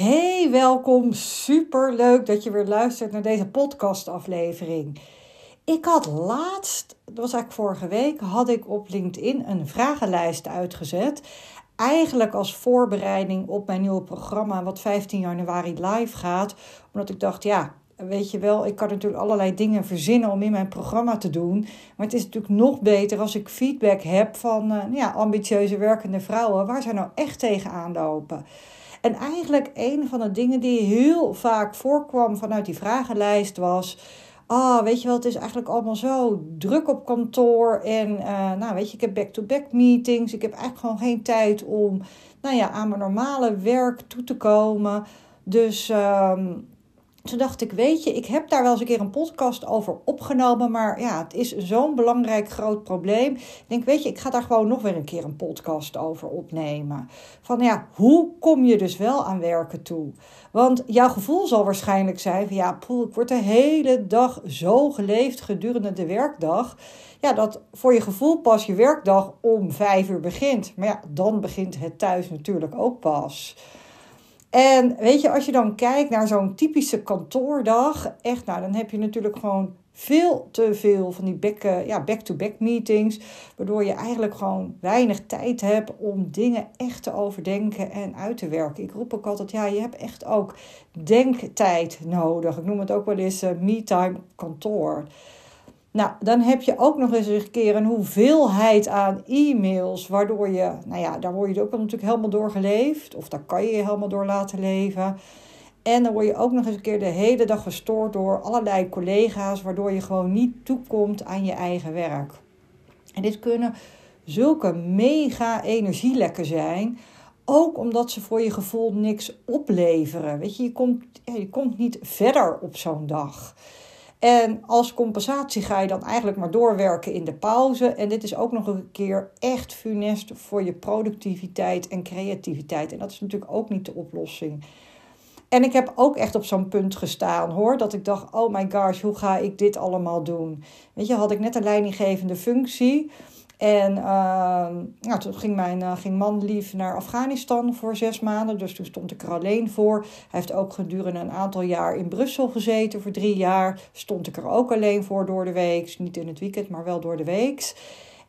Hey, welkom. Super leuk dat je weer luistert naar deze podcastaflevering. Ik had laatst, dat was eigenlijk vorige week, had ik op LinkedIn een vragenlijst uitgezet. Eigenlijk als voorbereiding op mijn nieuwe programma, wat 15 januari live gaat. Omdat ik dacht, ja, weet je wel, ik kan natuurlijk allerlei dingen verzinnen om in mijn programma te doen. Maar het is natuurlijk nog beter als ik feedback heb van uh, ja, ambitieuze werkende vrouwen waar zij nou echt tegenaan lopen. En eigenlijk een van de dingen die heel vaak voorkwam vanuit die vragenlijst was. Ah, weet je wel, het is eigenlijk allemaal zo druk op kantoor. En uh, nou, weet je, ik heb back-to-back meetings. Ik heb eigenlijk gewoon geen tijd om, nou ja, aan mijn normale werk toe te komen. Dus um, toen dacht ik, weet je, ik heb daar wel eens een keer een podcast over opgenomen, maar ja, het is zo'n belangrijk groot probleem. Ik denk, weet je, ik ga daar gewoon nog weer een keer een podcast over opnemen. Van ja, hoe kom je dus wel aan werken toe? Want jouw gevoel zal waarschijnlijk zijn van ja, poel, ik word de hele dag zo geleefd gedurende de werkdag. Ja, dat voor je gevoel pas je werkdag om vijf uur begint. Maar ja, dan begint het thuis natuurlijk ook pas. En weet je, als je dan kijkt naar zo'n typische kantoordag, echt, nou, dan heb je natuurlijk gewoon veel te veel van die back, ja, back-to-back meetings, waardoor je eigenlijk gewoon weinig tijd hebt om dingen echt te overdenken en uit te werken. Ik roep ook altijd, ja, je hebt echt ook denktijd nodig. Ik noem het ook wel eens uh, me-time kantoor. Nou, dan heb je ook nog eens een keer een hoeveelheid aan e-mails, waardoor je, nou ja, daar word je ook natuurlijk helemaal door geleefd, of daar kan je je helemaal door laten leven. En dan word je ook nog eens een keer de hele dag gestoord door allerlei collega's, waardoor je gewoon niet toekomt aan je eigen werk. En dit kunnen zulke mega energielekken zijn, ook omdat ze voor je gevoel niks opleveren. Weet je, je komt, je komt niet verder op zo'n dag. En als compensatie ga je dan eigenlijk maar doorwerken in de pauze. En dit is ook nog een keer echt funest voor je productiviteit en creativiteit. En dat is natuurlijk ook niet de oplossing. En ik heb ook echt op zo'n punt gestaan hoor. Dat ik dacht: oh my gosh, hoe ga ik dit allemaal doen? Weet je, had ik net een leidinggevende functie. En uh, toen ging mijn uh, ging man lief naar Afghanistan voor zes maanden. Dus toen stond ik er alleen voor. Hij heeft ook gedurende een aantal jaar in Brussel gezeten. Voor drie jaar stond ik er ook alleen voor door de week. Niet in het weekend, maar wel door de week.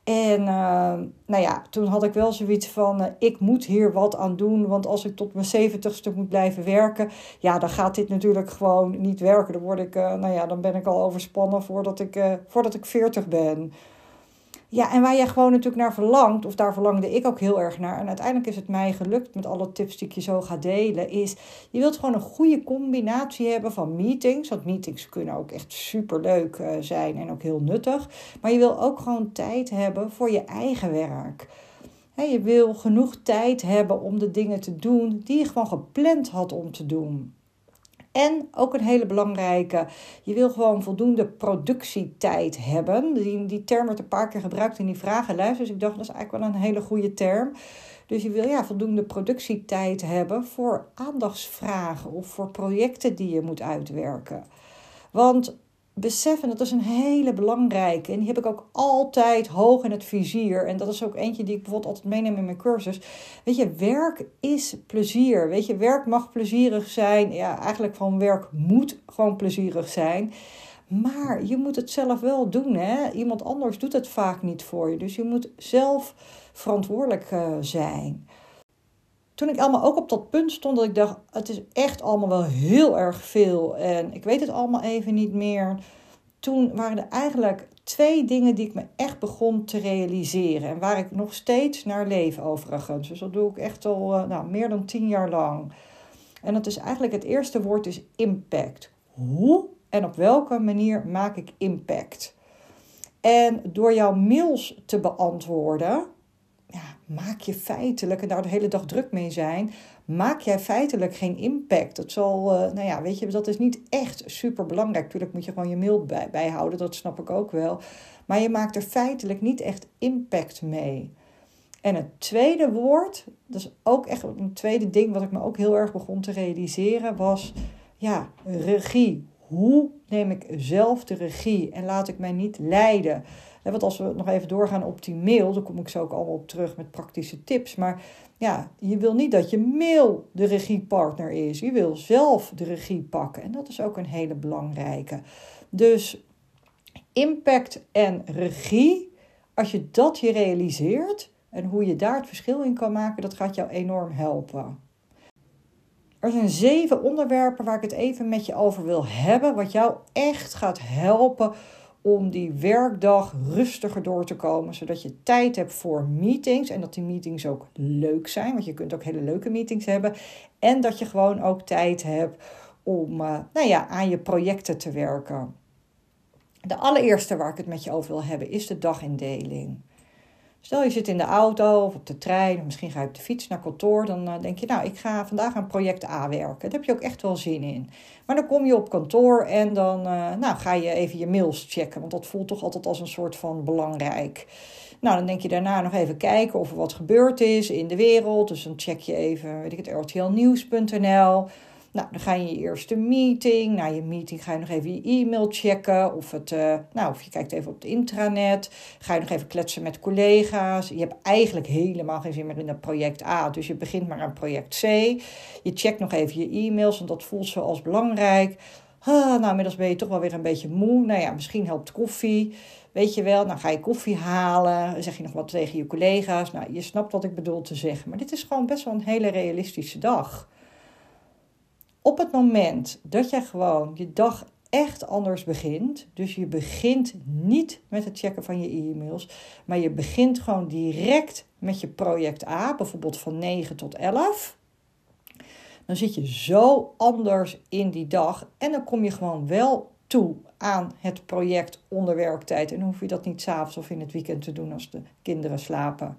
En uh, nou ja, toen had ik wel zoiets van: uh, ik moet hier wat aan doen. Want als ik tot mijn zeventigste moet blijven werken, ja, dan gaat dit natuurlijk gewoon niet werken. Dan, word ik, uh, nou ja, dan ben ik al overspannen voordat ik, voordat ik veertig ben. Ja, en waar je gewoon natuurlijk naar verlangt, of daar verlangde ik ook heel erg naar. En uiteindelijk is het mij gelukt met alle tips die ik je zo ga delen. Is je wilt gewoon een goede combinatie hebben van meetings. Want meetings kunnen ook echt super leuk uh, zijn en ook heel nuttig. Maar je wil ook gewoon tijd hebben voor je eigen werk. Je wil genoeg tijd hebben om de dingen te doen die je gewoon gepland had om te doen. En ook een hele belangrijke, je wil gewoon voldoende productietijd hebben. Die, die term wordt een paar keer gebruikt in die vragenlijst. Dus ik dacht, dat is eigenlijk wel een hele goede term. Dus je wil ja, voldoende productietijd hebben voor aandachtsvragen of voor projecten die je moet uitwerken. Want beseffen, dat is een hele belangrijke. En die heb ik ook altijd hoog in het vizier. En dat is ook eentje die ik bijvoorbeeld altijd meeneem in mijn cursus. Weet je, werk is plezier. Weet je, werk mag plezierig zijn. Ja, eigenlijk van werk moet gewoon plezierig zijn. Maar je moet het zelf wel doen. Hè? Iemand anders doet het vaak niet voor je. Dus je moet zelf verantwoordelijk uh, zijn toen ik allemaal ook op dat punt stond dat ik dacht, het is echt allemaal wel heel erg veel en ik weet het allemaal even niet meer. Toen waren er eigenlijk twee dingen die ik me echt begon te realiseren en waar ik nog steeds naar leef overigens. Dus dat doe ik echt al eh, nou, meer dan tien jaar lang. En dat is eigenlijk het eerste woord is impact. Hoe en op welke manier maak ik impact? En door jouw mails te beantwoorden, maak je feitelijk, en daar de hele dag druk mee zijn, maak jij feitelijk geen impact. Dat zal, uh, nou ja, weet je, dat is niet echt super belangrijk. Natuurlijk moet je gewoon je mail bij, bijhouden, dat snap ik ook wel. Maar je maakt er feitelijk niet echt impact mee. En het tweede woord, dat is ook echt een tweede ding wat ik me ook heel erg begon te realiseren, was ja, regie. Hoe neem ik zelf de regie en laat ik mij niet leiden Want als we nog even doorgaan op die mail, dan kom ik zo ook allemaal op terug met praktische tips. Maar ja, je wil niet dat je mail de regiepartner is. Je wil zelf de regie pakken. En dat is ook een hele belangrijke. Dus impact en regie, als je dat je realiseert en hoe je daar het verschil in kan maken, dat gaat jou enorm helpen. Er zijn zeven onderwerpen waar ik het even met je over wil hebben, wat jou echt gaat helpen om die werkdag rustiger door te komen, zodat je tijd hebt voor meetings en dat die meetings ook leuk zijn, want je kunt ook hele leuke meetings hebben en dat je gewoon ook tijd hebt om uh, nou ja, aan je projecten te werken. De allereerste waar ik het met je over wil hebben is de dagindeling. Stel je zit in de auto of op de trein, of misschien ga je op de fiets naar kantoor, dan eh, denk je, nou, ik ga vandaag aan project A werken. Daar heb je ook echt wel zin in. Maar dan kom je op kantoor en dan uh, nou, ga je even je mails checken, want dat voelt toch altijd als een soort van belangrijk. Nou, dan denk je daarna nog even kijken of er wat gebeurd is in de wereld. Dus dan check je even, weet ik het, rtlnieuws.nl. Nou, dan ga je je eerste meeting. Na je meeting ga je nog even je e-mail checken. Of, het, uh, nou, of je kijkt even op het intranet. Ga je nog even kletsen met collega's. Je hebt eigenlijk helemaal geen zin meer in dat project A. Dus je begint maar aan project C. Je checkt nog even je e-mails, want dat voelt zo als belangrijk. Nou, inmiddels ben je toch wel weer een beetje moe. Nou ja, misschien helpt koffie. Weet je wel, dan ga je koffie halen. zeg je nog wat tegen je collega's. Nou, je snapt wat ik bedoel te zeggen. Maar dit is gewoon best wel een hele realistische dag op het moment dat jij gewoon je dag echt anders begint, dus je begint niet met het checken van je e-mails, maar je begint gewoon direct met je project A, bijvoorbeeld van 9 tot 11, dan zit je zo anders in die dag en dan kom je gewoon wel toe aan het project onder werktijd. En dan hoef je dat niet s'avonds of in het weekend te doen als de kinderen slapen.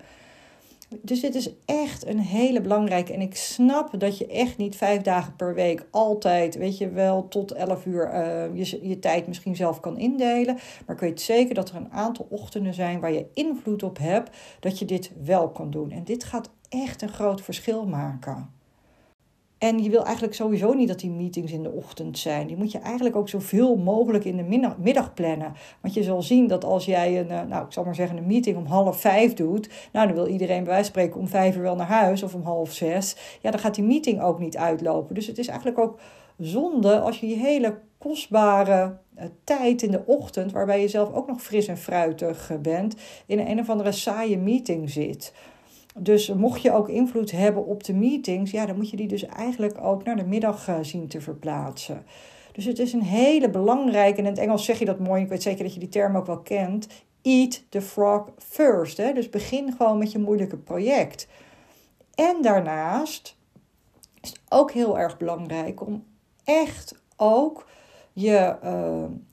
Dus dit is echt een hele belangrijke. En ik snap dat je echt niet vijf dagen per week altijd, weet je wel, tot 11 uur uh, je, je tijd misschien zelf kan indelen. Maar ik weet zeker dat er een aantal ochtenden zijn waar je invloed op hebt dat je dit wel kan doen. En dit gaat echt een groot verschil maken. En je wil eigenlijk sowieso niet dat die meetings in de ochtend zijn. Die moet je eigenlijk ook zoveel mogelijk in de middag plannen. Want je zal zien dat als jij een, eh, nou ik zal maar zeggen, een meeting om half vijf doet. Nou, dan wil iedereen bij wijze van spreken om vijf uur wel naar huis of om half zes. Ja, dan gaat die meeting ook niet uitlopen. Dus het is eigenlijk ook zonde als je je hele kostbare eh, tijd in de ochtend, waarbij je zelf ook nog fris en fruitig eh, bent, in een, een of andere saaie meeting zit. Dus mocht je ook invloed hebben op de meetings, ja, dan moet je die dus eigenlijk ook naar de middag uh, zien te verplaatsen. Dus het is een hele belangrijke, en in het Engels zeg je dat mooi, ik weet zeker dat je die term ook wel kent. Eat the frog first. Hè? Dus begin gewoon met je moeilijke project. En daarnaast is het ook heel erg belangrijk om echt ook je uh,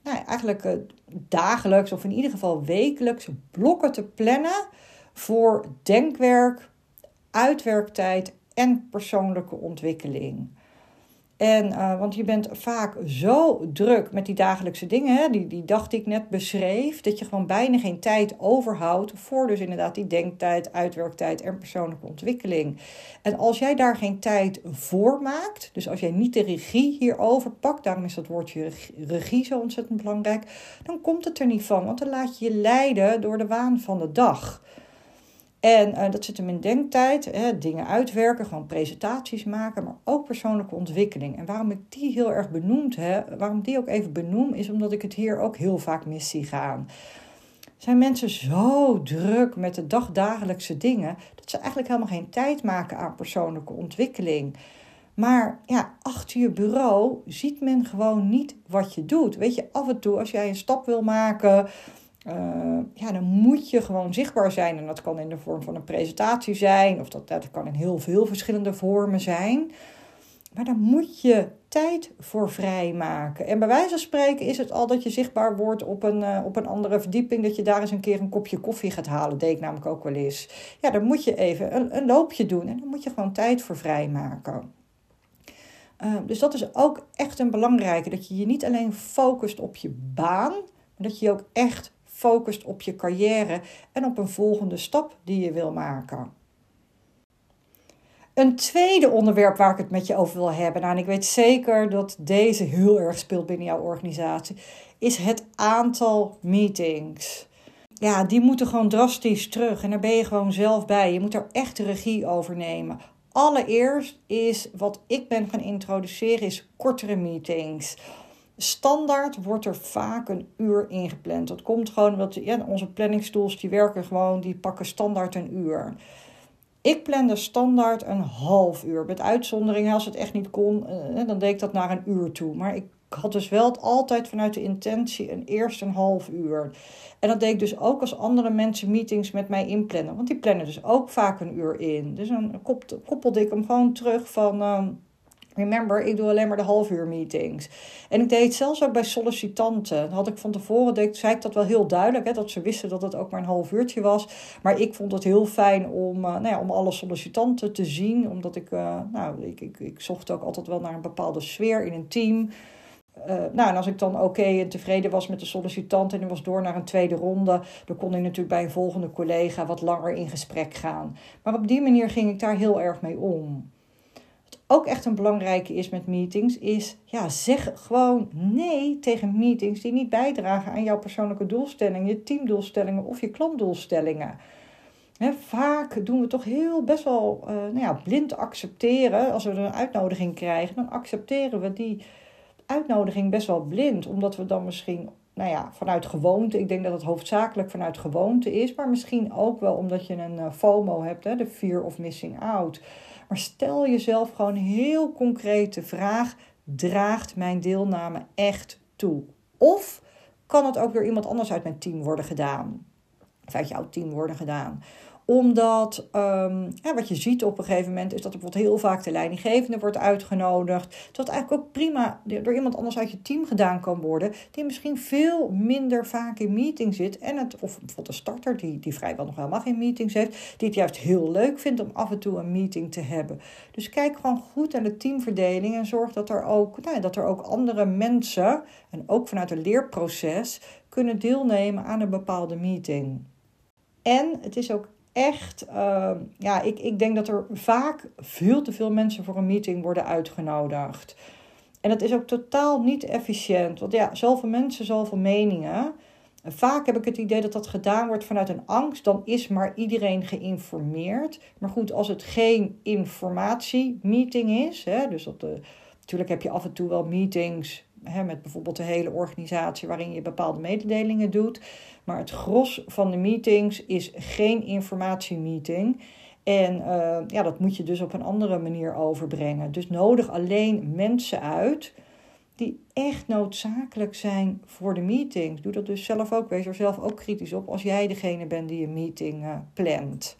nou, eigenlijk uh, dagelijks of in ieder geval wekelijks blokken te plannen voor denkwerk, uitwerktijd en persoonlijke ontwikkeling. En, uh, want je bent vaak zo druk met die dagelijkse dingen, hè, die, die die ik net beschreef, dat je gewoon bijna geen tijd overhoudt voor dus inderdaad die denktijd, uitwerktijd en persoonlijke ontwikkeling. En als jij daar geen tijd voor maakt, dus als jij niet de regie hierover pakt, daarom is dat woordje regie zo ontzettend belangrijk, dan komt het er niet van, want dan laat je je leiden door de waan van de dag. En uh, dat zit hem in denktijd, hè, dingen uitwerken, gewoon presentaties maken, maar ook persoonlijke ontwikkeling. En waarom ik die heel erg benoemd heb, waarom die ook even benoem, is omdat ik het hier ook heel vaak mis zie gaan. Zijn mensen zo druk met de dagdagelijkse dingen dat ze eigenlijk helemaal geen tijd maken aan persoonlijke ontwikkeling. Maar ja, achter je bureau ziet men gewoon niet wat je doet. Weet je, af en toe als jij een stap wil maken uh, ja, dan moet je gewoon zichtbaar zijn. En dat kan in de vorm van een presentatie zijn, of dat, dat kan in heel veel verschillende vormen zijn. Maar daar moet je tijd voor vrijmaken. En bij wijze van spreken is het al dat je zichtbaar wordt op een, uh, op een andere verdieping. Dat je daar eens een keer een kopje koffie gaat halen. deed ik namelijk ook wel eens. Ja, dan moet je even een, een loopje doen. En dan moet je gewoon tijd voor vrijmaken. Uh, dus dat is ook echt een belangrijke. Dat je je niet alleen focust op je baan. Maar dat je je ook echt focust op je carrière en op een volgende stap die je wil maken. Een tweede onderwerp waar ik het met je over wil hebben, nou, en ik weet zeker dat deze heel erg speelt binnen jouw organisatie, is het aantal meetings. ja, die moeten gewoon drastisch terug. En daar ben je gewoon zelf bij. Je moet er echt regie over nemen. Allereerst is wat ik ben gaan introduceren, is kortere meetings. Standaard wordt er vaak een uur ingepland. Dat komt gewoon omdat ja, onze planningstools die werken gewoon, die pakken standaard een uur. Ik plande standaard een half uur. Met uitzonderingen, als het echt niet kon, eh, dan deed ik dat naar een uur toe. Maar ik had dus wel altijd vanuit de intentie een eerst een half uur. En dat deed ik dus ook als andere mensen meetings met mij inplannen. Want die plannen dus ook vaak een uur in. Dus dan koppelde ik hem gewoon terug van... Uh, remember, ik doe alleen maar de half uur meetings. En ik deed zelfs ook bij sollicitanten. Had ik van tevoren, deed, zei ik dat wel heel duidelijk. Hè, dat ze wisten dat het ook maar een half uurtje was. Maar ik vond het heel fijn om, uh, nou ja, om alle sollicitanten te zien. Omdat ik, uh, nou, ik, ik, ik zocht ook altijd wel naar een bepaalde sfeer in een team... Uh, nou, en als ik dan oké en tevreden was met de sollicitant en was door naar een tweede ronde, dan kon ik natuurlijk bij een volgende collega wat langer in gesprek gaan. Maar op die manier ging ik daar heel erg mee om. Ook echt een belangrijke is met meetings, is ja, zeg gewoon nee tegen meetings die niet bijdragen aan jouw persoonlijke doelstellingen, je teamdoelstellingen of je klantdoelstellingen. Vaak doen we toch heel best wel uh, nou ja, blind accepteren. Als we een uitnodiging krijgen, dan accepteren we die uitnodiging best wel blind, omdat we dan misschien, nou ja, vanuit gewoonte, ik denk dat het hoofdzakelijk vanuit gewoonte is, maar misschien ook wel omdat je een uh, FOMO hebt, de fear of missing out. Maar stel jezelf gewoon heel concrete vraag: draagt mijn deelname echt toe? Of kan het ook door iemand anders uit mijn team worden gedaan? Of uit jouw team worden gedaan? Omdat ja, wat je ziet op een gegeven moment is dat er bijvoorbeeld heel vaak de leidinggevende wordt uitgenodigd. Dat eigenlijk ook prima door iemand anders uit je team gedaan kan worden. Die misschien veel minder vaak in meetings zit. En het, of bijvoorbeeld een starter die, die vrijwel nog helemaal geen meetings heeft. Die het juist heel leuk vindt om af en toe een meeting te hebben. Dus kijk gewoon goed naar de teamverdeling. En zorg dat er ook, nou, dat er ook andere mensen. En ook vanuit een leerproces kunnen deelnemen aan een bepaalde meeting. En het is ook echt, uh, ja, ik, ik denk dat er vaak veel te veel mensen voor een meeting worden uitgenodigd. En dat is ook totaal niet efficiënt. Want ja, zoveel mensen, zoveel meningen. vaak heb ik het idee dat dat gedaan wordt vanuit een angst. Dan is maar iedereen geïnformeerd. Maar goed, als het geen informatiemeeting is. Hè, dus op de, natuurlijk heb je af en toe wel meetings hè, met bijvoorbeeld de hele organisatie waarin je bepaalde mededelingen doet. Maar het gros van de meetings is geen informatiemeeting. En uh, ja, dat moet je dus op een andere manier overbrengen. Dus nodig alleen mensen uit die echt noodzakelijk zijn voor de meeting. Doe dat dus zelf ook. Wees er zelf ook kritisch op als jij degene bent die een meeting uh, plant.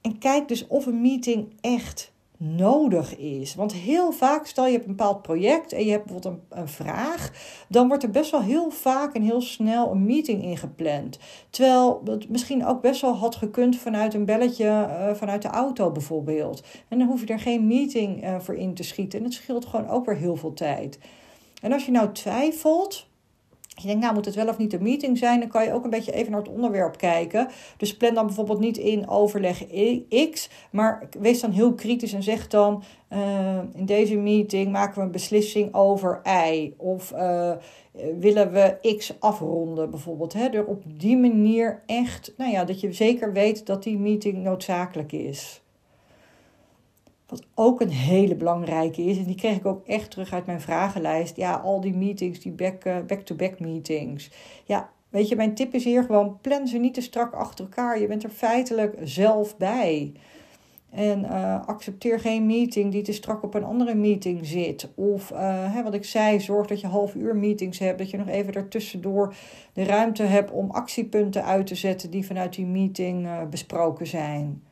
En kijk dus of een meeting echt nodig is. Want heel vaak, stel je hebt een bepaald project en je hebt bijvoorbeeld een, een vraag, dan wordt er best wel heel vaak en heel snel een meeting ingepland. Terwijl het misschien ook best wel had gekund vanuit een belletje uh, vanuit de auto bijvoorbeeld. En dan hoef je er geen meeting uh, voor in te schieten. En het scheelt gewoon ook weer heel veel tijd. En als je nou twijfelt, je denkt, nou moet het wel of niet een meeting zijn, dan kan je ook een beetje even naar het onderwerp kijken. Dus plan dan bijvoorbeeld niet in overleg X, maar wees dan heel kritisch en zeg dan, uh, in deze meeting maken we een beslissing over Y. Of uh, willen we X afronden bijvoorbeeld. Hè? Door op die manier echt, nou ja, dat je zeker weet dat die meeting noodzakelijk is. Wat ook een hele belangrijke is, en die kreeg ik ook echt terug uit mijn vragenlijst. Ja, al die meetings, die eh, back-to-back meetings. Ja, weet je, mijn tip is hier gewoon: plan ze niet te strak achter elkaar. Je bent er feitelijk zelf bij. En uh, accepteer geen meeting die te strak op een andere meeting zit. Of uh, hè, wat ik zei, zorg dat je half uur meetings hebt. Dat je nog even daartussendoor de ruimte hebt om actiepunten uit te zetten die vanuit die meeting besproken zijn.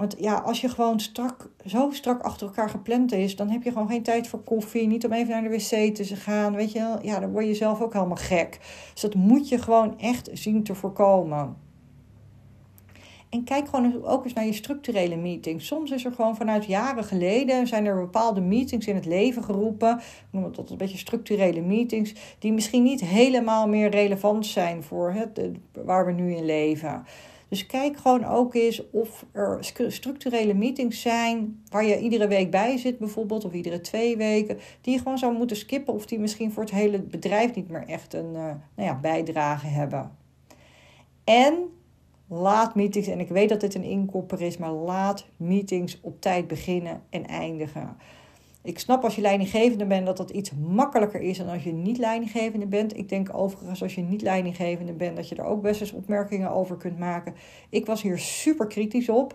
Want ja, als je gewoon strak, zo strak achter elkaar gepland is, dan heb je gewoon geen tijd voor koffie. Niet om even naar de wc te gaan. Weet je, ja, dan word je zelf ook helemaal gek. Dus dat moet je gewoon echt zien te voorkomen. En kijk gewoon ook eens naar je structurele meetings. Soms is er gewoon vanuit jaren geleden zijn er bepaalde meetings in het leven geroepen. Ik noem het tot een beetje structurele meetings. Die misschien niet helemaal meer relevant zijn voor het, waar we nu in leven. Dus kijk gewoon ook eens of er structurele meetings zijn waar je iedere week bij zit, bijvoorbeeld, of iedere twee weken, die je gewoon zou moeten skippen of die misschien voor het hele bedrijf niet meer echt een uh, nou ja, bijdrage hebben. En laat meetings, en ik weet dat dit een inkopper is, maar laat meetings op tijd beginnen en eindigen. Ik snap als je leidinggevende bent dat dat iets makkelijker is dan als je niet leidinggevende bent. Ik denk overigens als je niet leidinggevende bent dat je er ook best eens opmerkingen over kunt maken. Ik was hier super kritisch op.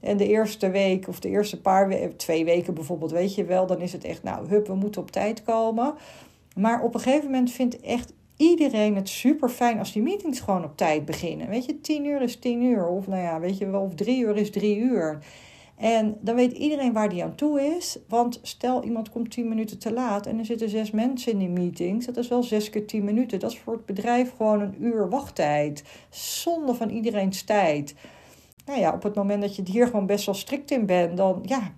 En de eerste week of de eerste paar weken, twee weken bijvoorbeeld, weet je wel, dan is het echt, nou, hup, we moeten op tijd komen. Maar op een gegeven moment vindt echt iedereen het super fijn als die meetings gewoon op tijd beginnen. Weet je, tien uur is tien uur. Of nou ja, weet je wel, of drie uur is drie uur. En dan weet iedereen waar die aan toe is. Want stel iemand komt tien minuten te laat en er zitten zes mensen in die meetings. Dat is wel zes keer tien minuten. Dat is voor het bedrijf gewoon een uur wachttijd. Zonde van iedereen's tijd. Nou ja, op het moment dat je hier gewoon best wel strikt in bent, dan, ja,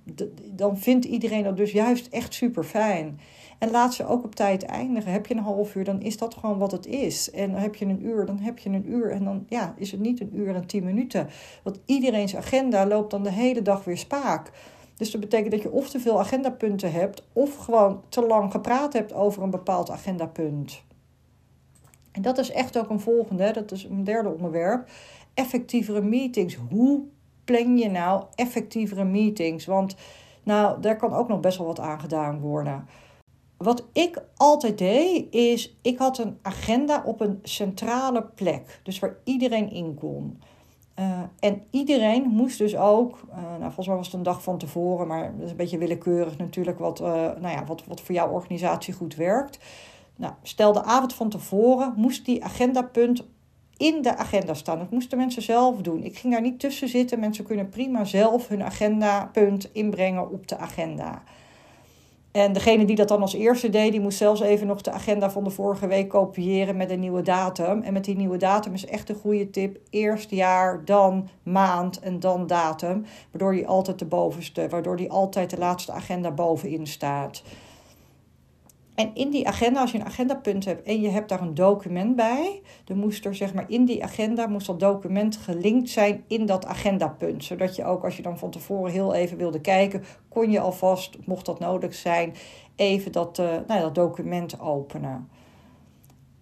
dan vindt iedereen dat dus juist echt super fijn. En laat ze ook op tijd eindigen. Heb je een half uur, dan is dat gewoon wat het is. En heb je een uur, dan heb je een uur. En dan ja, is het niet een uur en tien minuten. Want iedereen's agenda loopt dan de hele dag weer spaak. Dus dat betekent dat je of te veel agendapunten hebt, of gewoon te lang gepraat hebt over een bepaald agendapunt. En dat is echt ook een volgende, dat is een derde onderwerp. Effectievere meetings. Hoe plan je nou effectievere meetings? Want nou, daar kan ook nog best wel wat aan gedaan worden. Wat ik altijd deed, is ik had een agenda op een centrale plek. Dus waar iedereen in kon. Uh, en iedereen moest dus ook, uh, nou volgens mij was het een dag van tevoren, maar dat is een beetje willekeurig natuurlijk wat, uh, nou ja, wat, wat voor jouw organisatie goed werkt. Nou, stel de avond van tevoren moest die agendapunt in de agenda staan. Dat moesten mensen zelf doen. Ik ging daar niet tussen zitten. Mensen kunnen prima zelf hun agendapunt inbrengen op de agenda. En degene die dat dan als eerste deed, die moest zelfs even nog de agenda van de vorige week kopiëren met een nieuwe datum. En met die nieuwe datum is echt een goede tip. Eerst jaar, dan maand en dan datum. Waardoor die altijd de bovenste, waardoor die altijd de laatste agenda bovenin staat. En in die agenda, als je een agendapunt hebt en je hebt daar een document bij, dan moest er zeg maar in die agenda moest dat document gelinkt zijn in dat agendapunt. Zodat je ook als je dan van tevoren heel even wilde kijken, kon je alvast, mocht dat nodig zijn, even dat, uh, nou, dat document openen.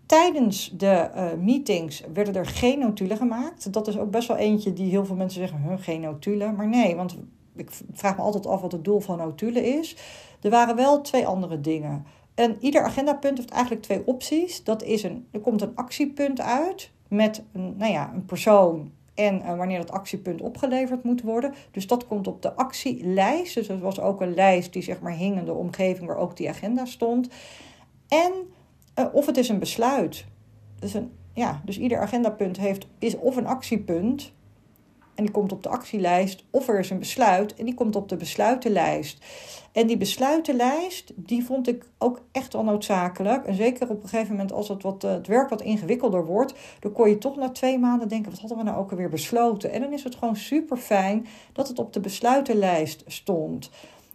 Tijdens de uh, meetings werden er geen notulen gemaakt. Dat is ook best wel eentje die heel veel mensen zeggen, huh, geen notulen. Maar nee, want ik vraag me altijd af wat het doel van notulen is. Er waren wel twee andere dingen. En ieder agendapunt heeft eigenlijk twee opties. Dat is een, er komt een actiepunt uit met een, nou ja, een persoon en uh, wanneer dat actiepunt opgeleverd moet worden. Dus dat komt op de actielijst. Dus dat was ook een lijst die zeg maar hing in de omgeving waar ook die agenda stond. En uh, of het is een besluit. Dus, een, ja, dus ieder agendapunt heeft, is of een actiepunt en die komt op de actielijst. Of er is een besluit en die komt op de besluitenlijst. En die besluitenlijst, die vond ik ook echt wel noodzakelijk. En zeker op een gegeven moment als het, wat, eh, het werk wat ingewikkelder wordt, dan kon je toch na twee maanden denken, wat hadden we nou ook alweer besloten? En dan is het gewoon super fijn dat het op de besluitenlijst stond.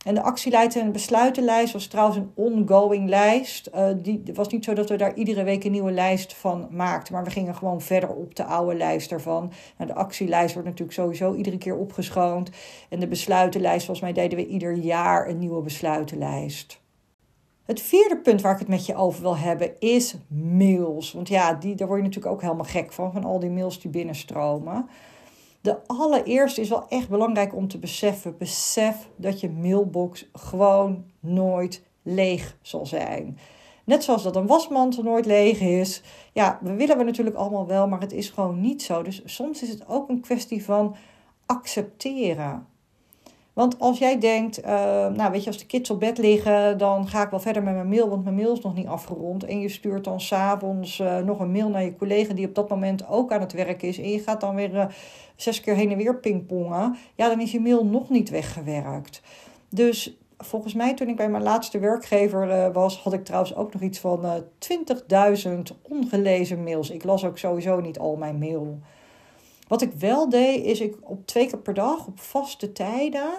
En de actielijst en besluitenlijst was trouwens een ongoing lijst. Uh, die, het was niet zo dat we daar iedere week een nieuwe lijst van maakten, maar we gingen gewoon verder op de oude lijst ervan. En de actielijst wordt natuurlijk sowieso iedere keer opgeschoond. En de besluitenlijst, volgens mij deden we ieder jaar een nieuwe besluitenlijst. Het vierde punt waar ik het met je over wil hebben is mails. Want ja, die, daar word je natuurlijk ook helemaal gek van, van al die mails die binnenstromen. De allereerste is wel echt belangrijk om te beseffen. Besef dat je mailbox gewoon nooit leeg zal zijn. Net zoals dat een wasmantel nooit leeg is. Ja, we willen we natuurlijk allemaal wel, maar het is gewoon niet zo. Dus soms is het ook een kwestie van accepteren. Want als jij denkt, uh, nou weet je, als de kids op bed liggen, dan ga ik wel verder met mijn mail, want mijn mail is nog niet afgerond. En je stuurt dan s'avonds uh, nog een mail naar je collega die op dat moment ook aan het werk is. En je gaat dan weer uh, zes keer heen en weer pingpongen. Ja, dan is je mail nog niet weggewerkt. Dus volgens mij, toen ik bij mijn laatste werkgever was, had ik trouwens ook nog iets van 20.000 ongelezen mails. Ik las ook sowieso niet al mijn mail. Wat ik wel deed, is ik op twee keer per dag, op vaste tijden,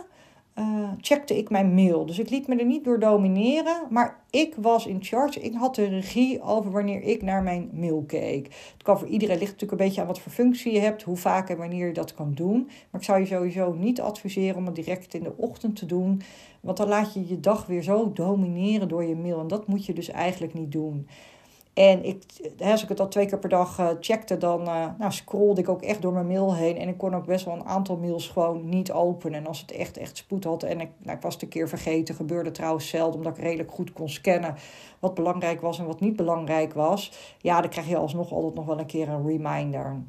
uh, checkte ik mijn mail. Dus ik liet me er niet door domineren, maar ik was in charge. Ik had de regie over wanneer ik naar mijn mail keek. Het kan voor iedereen ligt natuurlijk een beetje aan wat voor functie je hebt, hoe vaak en wanneer je dat kan doen. Maar ik zou je sowieso niet adviseren om het direct in de ochtend te doen, want dan laat je je dag weer zo domineren door je mail. En dat moet je dus eigenlijk niet doen. En ik, als ik het al twee keer per dag uh, checkte, dan uh, nou, scrollde ik ook echt door mijn mail heen. En ik kon ook best wel een aantal mails gewoon niet openen. En als het echt, echt spoed had en ik, nou, ik was het een keer vergeten, gebeurde trouwens zelden, omdat ik redelijk goed kon scannen wat belangrijk was en wat niet belangrijk was. Ja, dan krijg je alsnog altijd nog wel een keer een reminder.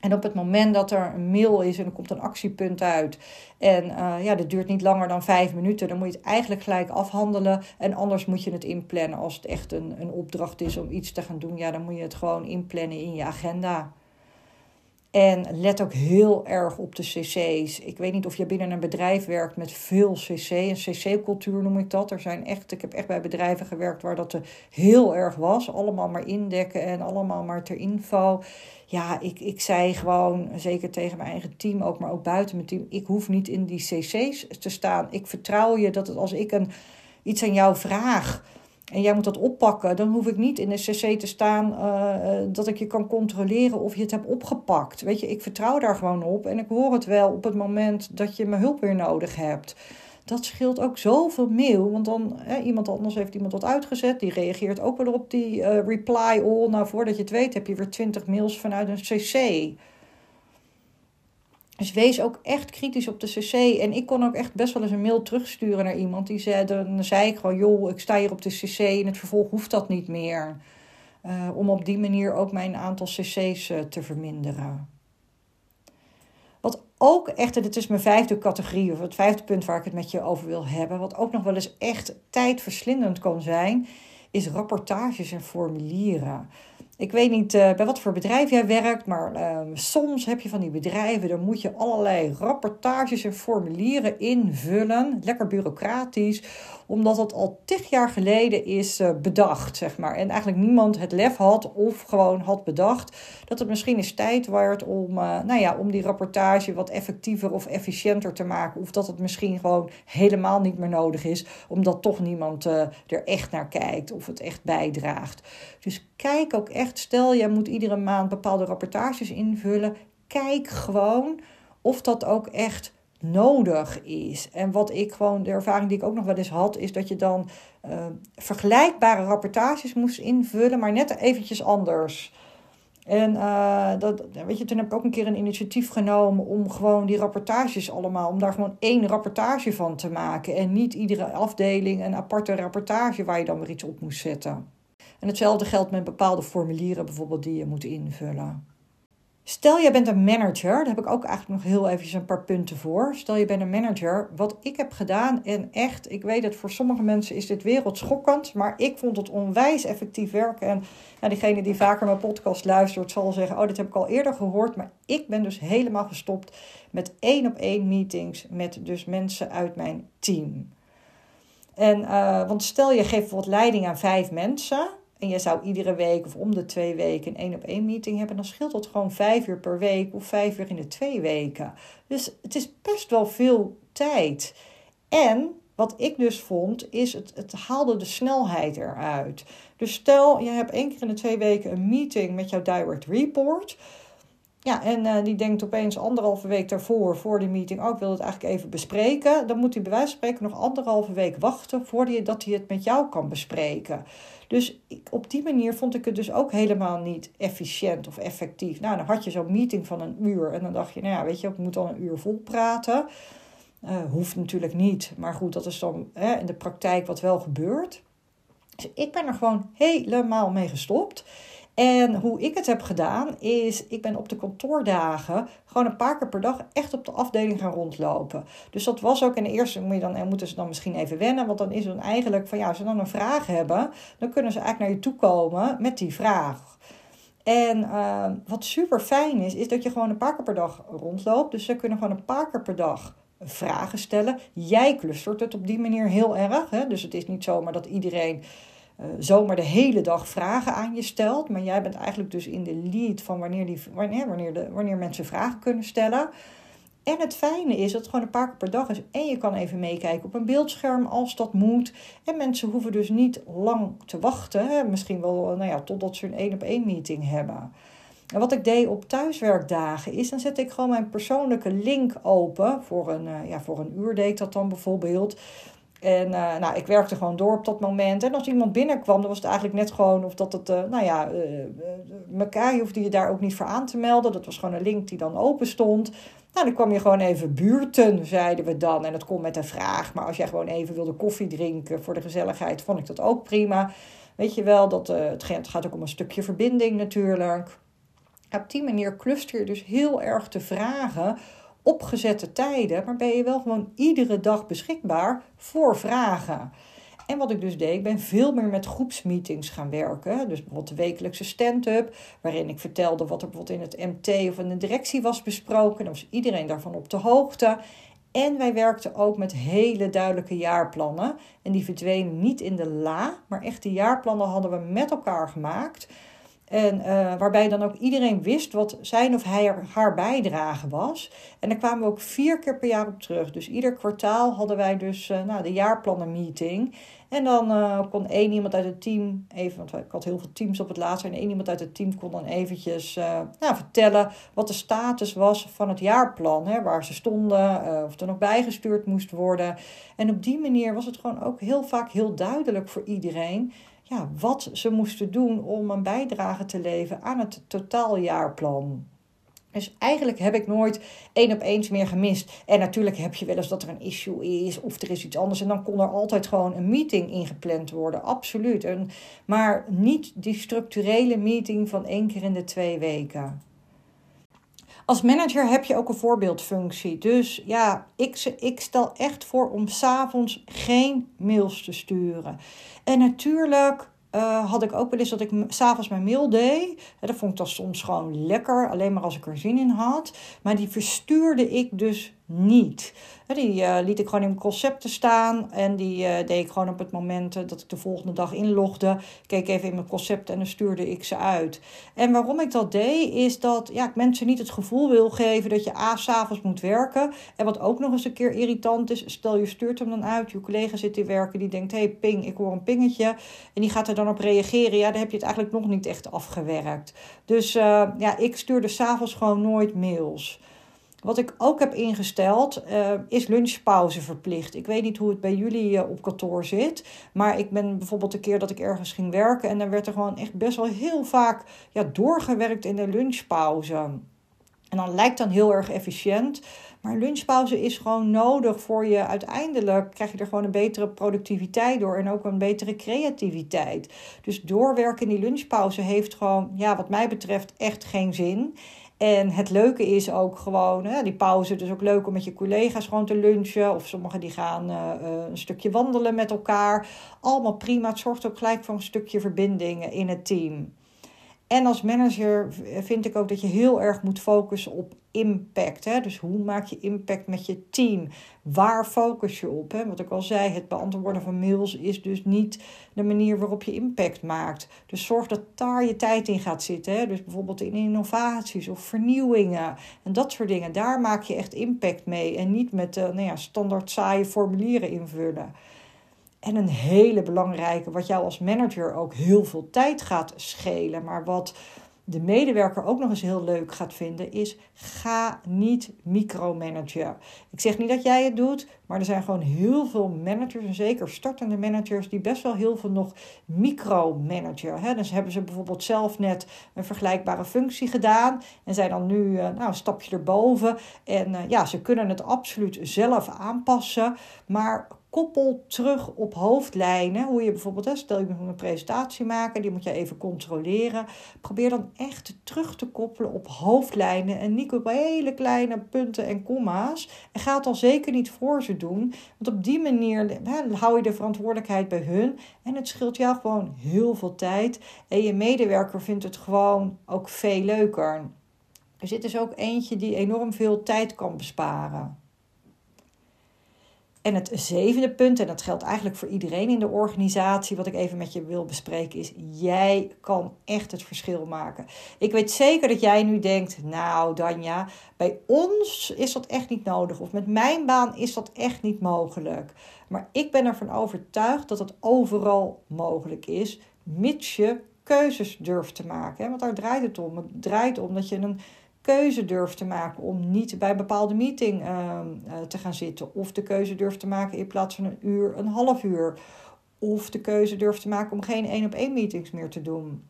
En op het moment dat er een mail is en er komt een actiepunt uit. En uh, ja, dat duurt niet langer dan vijf minuten. Dan moet je het eigenlijk gelijk afhandelen. En anders moet je het inplannen als het echt een, een opdracht is om iets te gaan doen. Ja, dan moet je het gewoon inplannen in je agenda. En let ook heel erg op de cc's. Ik weet niet of je binnen een bedrijf werkt met veel cc. Een cc-cultuur noem ik dat. Er zijn echt, ik heb echt bij bedrijven gewerkt waar dat heel erg was. Allemaal maar indekken en allemaal maar ter info. Ja, ik, ik zei gewoon, zeker tegen mijn eigen team ook, maar ook buiten mijn team. Ik hoef niet in die cc's te staan. Ik vertrouw je dat het, als ik een, iets aan jou vraag en jij moet dat oppakken, dan hoef ik niet in de cc te staan uh, dat ik je kan controleren of je het hebt opgepakt. Weet je, ik vertrouw daar gewoon op en ik hoor het wel op het moment dat je mijn hulp weer nodig hebt. Dat scheelt ook zoveel mail, want dan hè, iemand anders heeft iemand wat uitgezet, die reageert ook wel op die uh, reply all. Nou, voordat je het weet heb je weer 20 mails vanuit een cc. Dus wees ook echt kritisch op de cc. En ik kon ook echt best wel eens een mail terugsturen naar iemand. Die zei, dan zei ik gewoon, joh, ik sta hier op de cc. In het vervolg hoeft dat niet meer. Uh, om op die manier ook mijn aantal cc's uh, te verminderen. Wat ook echt, en dit is mijn vijfde categorie, of het vijfde punt waar ik het met je over wil hebben. Wat ook nog wel eens echt tijdverslindend kan zijn, is rapportages en formulieren. Ik weet niet uh, bij wat voor bedrijf jij werkt, maar uh, soms heb je van die bedrijven, dan moet je allerlei rapportages en formulieren invullen. Lekker bureaucratisch, omdat het al tig jaar geleden is uh, bedacht, zeg maar. En eigenlijk niemand het lef had of gewoon had bedacht dat het misschien eens tijd werd om, nou ja, om die rapportage wat effectiever of efficiënter te maken. Of dat het misschien gewoon helemaal niet meer nodig is, omdat toch niemand er echt naar kijkt of het echt bijdraagt. Dus kijk ook echt, stel jij moet iedere maand bepaalde rapportages invullen. Kijk gewoon of dat ook echt nodig is. En wat ik gewoon, de ervaring die ik ook nog wel eens had, is dat je dan uh, vergelijkbare rapportages moest invullen, maar net eventjes anders. En uh, dat, weet je, toen heb ik ook een keer een initiatief genomen om gewoon die rapportages allemaal, om daar gewoon één rapportage van te maken. En niet iedere afdeling een aparte rapportage waar je dan weer iets op moest zetten. En hetzelfde geldt met bepaalde formulieren bijvoorbeeld die je moet invullen. Stel je bent een manager, daar heb ik ook eigenlijk nog heel even een paar punten voor. Stel je bent een manager, wat ik heb gedaan en echt, ik weet dat voor sommige mensen is dit wereldschokkend, maar ik vond het onwijs effectief werken. En nou, diegene die vaker mijn podcast luistert zal zeggen, oh dit heb ik al eerder gehoord, maar ik ben dus helemaal gestopt met één op één meetings met dus mensen uit mijn team. En, uh, want stel je geeft bijvoorbeeld leiding aan vijf mensen, en je zou iedere week of om de twee weken een één op één meeting hebben, dan scheelt dat gewoon vijf uur per week of vijf uur in de twee weken. Dus het is best wel veel tijd. En wat ik dus vond, is het, het haalde de snelheid eruit. Dus stel, je hebt één keer in de twee weken een meeting met jouw direct report. Ja, en uh, die denkt opeens anderhalve week daarvoor, voor die meeting, ook oh, wil het eigenlijk even bespreken. Dan moet hij bij wijze van spreken nog anderhalve week wachten voordat hij het met jou kan bespreken. Dus op die manier vond ik het dus ook helemaal niet efficiënt of effectief. Nou, dan had je zo'n meeting van een uur en dan dacht je, nou ja, weet je, ik moet dan een uur vol praten. Uh, hoeft natuurlijk niet, maar goed, dat is dan hè, in de praktijk wat wel gebeurt. Dus ik ben er gewoon helemaal mee gestopt. En hoe ik het heb gedaan is, ik ben op de kantoordagen gewoon een paar keer per dag echt op de afdeling gaan rondlopen. Dus dat was ook in de eerste, moet je dan, moeten ze dan misschien even wennen, want dan is het eigenlijk van ja, als ze dan een vraag hebben, dan kunnen ze eigenlijk naar je toe komen met die vraag. En uh, wat super fijn is, is dat je gewoon een paar keer per dag rondloopt. Dus ze kunnen gewoon een paar keer per dag vragen stellen. Jij clustert het op die manier heel erg. Hè? Dus het is niet zomaar dat iedereen uh, zomaar de hele dag vragen aan je stelt. Maar jij bent eigenlijk dus in de lead van wanneer, die, wanneer, wanneer, de, wanneer mensen vragen kunnen stellen. En het fijne is dat het gewoon een paar keer per dag is. En je kan even meekijken op een beeldscherm als dat moet. En mensen hoeven dus niet lang te wachten. Hè? Misschien wel nou ja, totdat ze een één op één meeting hebben. En wat ik deed op thuiswerkdagen is, dan zet ik gewoon mijn persoonlijke link open. Voor een, uh, ja, voor een uur deed dat dan bijvoorbeeld. En uh, nou, ik werkte gewoon door op dat moment. En als iemand binnenkwam, dan was het eigenlijk net gewoon of dat het, uh, nou ja, elkaar, je hoefde je daar ook niet voor aan te melden. Dat was gewoon een link die dan open stond. Nou, dan kwam je gewoon even buurten, zeiden we dan. En dat kon met een vraag. Maar als jij gewoon even wilde koffie drinken voor de gezelligheid, vond ik dat ook prima. Weet je wel, dat, het gaat ook om een stukje verbinding natuurlijk. Op die manier cluster je dus heel erg te vragen opgezette tijden, maar ben je wel gewoon iedere dag beschikbaar voor vragen. En wat ik dus deed, ik ben veel meer met groepsmeetings gaan werken. Dus bijvoorbeeld de wekelijkse stand-up, waarin ik vertelde wat er bijvoorbeeld in het MT of in de directie was besproken. Dan was iedereen daarvan op de hoogte. En wij werkten ook met hele duidelijke jaarplannen. En die verdwenen niet in de la, maar echt die jaarplannen hadden we met elkaar gemaakt. En uh, waarbij dan ook iedereen wist wat zijn of hij, haar bijdrage was. En daar kwamen we ook vier keer per jaar op terug. Dus ieder kwartaal hadden wij dus uh, nou, de jaarplannenmeeting. En dan uh, kon één iemand uit het team even, want ik had heel veel teams op het laatste. En één iemand uit het team kon dan eventjes nou, vertellen wat de status was van het jaarplan. Hè, waar ze stonden, of er nog bijgestuurd moest worden. En op die manier was het gewoon ook heel vaak heel duidelijk voor iedereen ja, wat ze moesten doen om een bijdrage te leveren aan het totaaljaarplan. Dus eigenlijk heb ik nooit één op eens meer gemist. En natuurlijk heb je wel eens dat er een issue is of er is iets anders. En dan kon er altijd gewoon een meeting ingepland worden. Absoluut. En, maar niet die structurele meeting van één keer in de twee weken. Als manager heb je ook een voorbeeldfunctie. Dus ja, ik, ik stel echt voor om s'avonds geen mails te sturen. En natuurlijk uh, had ik ook wel eens dat ik s'avonds mijn mail deed. Dat vond ik dan soms gewoon lekker, alleen maar als ik er zin in had. Maar die verstuurde ik dus niet. Die uh, liet ik gewoon in mijn concepten staan. En die uh, deed ik gewoon op het moment dat ik de volgende dag inlogde. Keek even in mijn concepten en dan stuurde ik ze uit. En waarom ik dat deed, is dat ja, ik mensen niet het gevoel wil geven dat je A, s'avonds moet werken. En wat ook nog eens een keer irritant is, stel je stuurt hem dan uit. Je collega zit te werken, die denkt, hé hey, ping, ik hoor een pingetje. En die gaat er dan op reageren. Ja, dan heb je het eigenlijk nog niet echt afgewerkt. Dus ja, ik stuurde s'avonds gewoon nooit mails. Wat ik ook heb ingesteld uh, is lunchpauze verplicht. Ik weet niet hoe het bij jullie uh, op kantoor zit. Maar ik ben bijvoorbeeld een keer dat ik ergens ging werken. En dan werd er gewoon echt best wel heel vaak ja, doorgewerkt in de lunchpauze. En dan lijkt dan heel erg efficiënt. Maar lunchpauze is gewoon nodig voor je. Uiteindelijk krijg je er gewoon een betere productiviteit door. En ook een betere creativiteit. Dus doorwerken in die lunchpauze heeft gewoon, ja, wat mij betreft, echt geen zin. En het leuke is ook gewoon, hè, die pauze, dus ook leuk om met je collega's gewoon te lunchen. Of sommigen die gaan uh, een stukje wandelen met elkaar. Allemaal prima. Het zorgt ook gelijk voor een stukje verbinding in het team. En als manager vind ik ook dat je heel erg moet focussen op impact. Hè? Dus hoe maak je impact met je team? Waar focus je op? Hè? Wat ik al zei, het beantwoorden van mails is dus niet de manier waarop je impact maakt. Dus zorg dat daar je tijd in gaat zitten. Hè? Dus bijvoorbeeld in innovaties of vernieuwingen en dat soort dingen. Daar maak je echt impact mee. En niet met uh, nou ja, standaard saaie formulieren invullen. En een hele belangrijke, wat jou als manager ook heel veel tijd gaat schelen, maar wat de medewerker ook nog eens heel leuk gaat vinden, is ga niet micromanagen. Ik zeg niet dat jij het doet, maar er zijn gewoon heel veel managers, en zeker startende managers, die best wel heel veel nog micromanagen. Hè? Dus hebben ze bijvoorbeeld zelf net een vergelijkbare functie gedaan en zijn dan nu uh, nou, een stapje erboven. En uh, ja, ze kunnen het absoluut zelf aanpassen, maar koppel terug op hoofdlijnen. Hoe je bijvoorbeeld, stel je moet een presentatie maken, die moet je even controleren. Probeer dan echt terug te koppelen op hoofdlijnen en niet op hele kleine punten en komma's. En ga het dan zeker niet voor ze doen, want op die manier hè, hou je de verantwoordelijkheid bij hun. En het scheelt jou gewoon heel veel tijd. En je medewerker vindt het gewoon ook veel leuker. Dus dit is ook eentje die enorm veel tijd kan besparen. En het zevende punt, en dat geldt eigenlijk voor iedereen in de organisatie, wat ik even met je wil bespreken, is: jij kan echt het verschil maken. Ik weet zeker dat jij nu denkt: Nou, Danja, bij ons is dat echt niet nodig, of met mijn baan is dat echt niet mogelijk. Maar ik ben ervan overtuigd dat het overal mogelijk is, mits je keuzes durft te maken. Want daar draait het om. Het draait om dat je een keuze durft te maken om niet bij een bepaalde meeting ehm, eh, te gaan zitten. Of de keuze durft te maken in plaats van een uur, een half uur. Of de keuze durft te maken om geen één op één meetings meer te doen.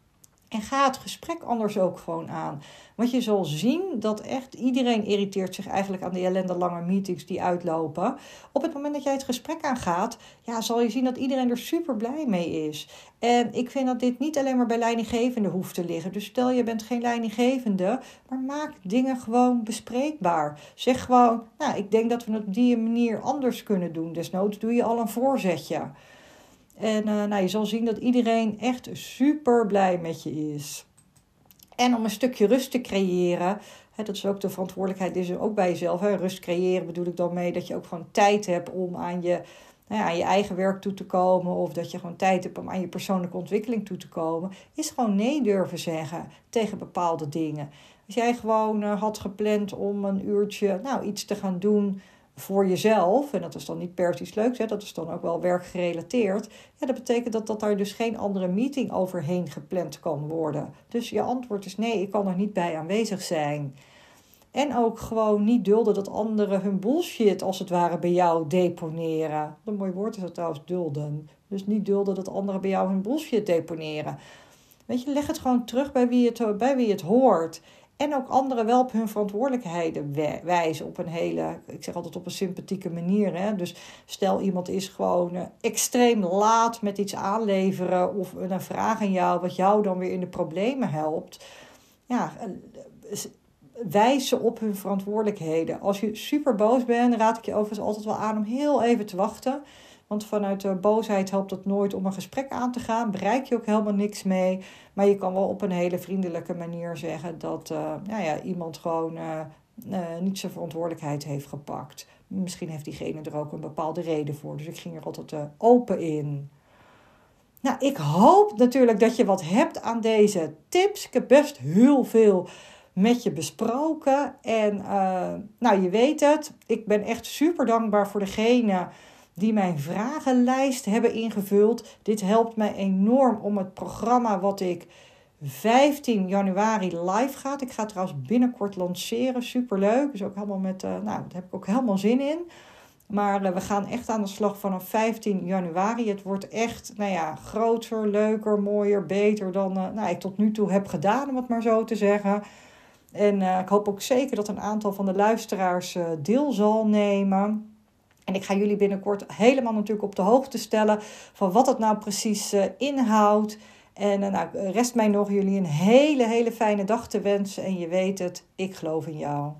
En ga het gesprek anders ook gewoon aan. Want je zal zien dat echt iedereen irriteert zich eigenlijk aan die ellende lange meetings die uitlopen. Op het moment dat jij het gesprek aangaat, ja, zal je zien dat iedereen er super blij mee is. En ik vind dat dit niet alleen maar bij leidinggevende hoeft te liggen. Dus stel je bent geen leidinggevende, maar maak dingen gewoon bespreekbaar. Zeg gewoon, nou, ik denk dat we het op die manier anders kunnen doen. Desnoods doe je al een voorzetje. En uh, nou, je zal zien dat iedereen echt super blij met je is. En om een stukje rust te creëren, hè, dat is ook de verantwoordelijkheid, is ook bij jezelf. Hè. Rust creëren bedoel ik dan mee dat je ook gewoon tijd hebt om aan je, nou ja, aan je eigen werk toe te komen. Of dat je gewoon tijd hebt om aan je persoonlijke ontwikkeling toe te komen. Is gewoon nee durven zeggen tegen bepaalde dingen. Als jij gewoon uh, had gepland om een uurtje nou, iets te gaan doen voor jezelf, en dat is dan niet per se iets hè, dat is dan ook wel werkgerelateerd, ja, dat betekent dat, dat daar dus geen andere meeting overheen gepland kan worden. Dus je antwoord is nee, ik kan er niet bij aanwezig zijn. En ook gewoon niet dulden dat anderen hun bullshit als het ware bij jou deponeren. Een mooi woord is dat trouwens, dulden. Dus niet dulden dat anderen bij jou hun bullshit deponeren. Weet je, leg het gewoon terug bij wie het, bij wie het hoort. En ook anderen wel op hun verantwoordelijkheden wijzen op een hele, ik zeg altijd op een sympathieke manier. Hè? Dus stel iemand is gewoon eh, extreem laat met iets aanleveren of een vraag aan jou, wat jou dan weer in de problemen helpt. Ja, eh, wijs op hun verantwoordelijkheden. Als je super boos bent, raad ik je overigens altijd wel aan om heel even te wachten. Want vanuit de boosheid helpt het nooit om een gesprek aan te gaan. Bereik je ook helemaal niks mee. Maar je kan wel op een hele vriendelijke manier zeggen dat nou ja, iemand gewoon uh, uh, niet zijn verantwoordelijkheid heeft gepakt. Misschien heeft diegene er ook een bepaalde reden voor. Dus ik ging er altijd open in. Nou, ik hoop natuurlijk dat je wat hebt aan deze tips. Ik heb best heel veel met je besproken. En nou, je weet het. Ik ben echt super dankbaar voor degene die mijn vragenlijst hebben ingevuld. Dit helpt mij enorm om het programma wat ik 15 januari live gaat. Ik ga het trouwens binnenkort lanceren. Superleuk. Dus ook helemaal met, uh, nou, daar heb ik ook helemaal zin in. Maar uh, we gaan echt aan de slag vanaf 15 januari. Het wordt echt, nou ja, groter, leuker, mooier, beter dan uh, nou, ik tot nu toe heb gedaan, om het maar zo te zeggen. En ik hoop ook zeker dat een aantal van de luisteraars deel zal nemen. En ik ga jullie binnenkort helemaal natuurlijk op de hoogte stellen van wat het nou precies uh, inhoudt. En uh, nou, rest mij nog jullie een hele, hele fijne dag te wensen. En je weet het, ik geloof in jou.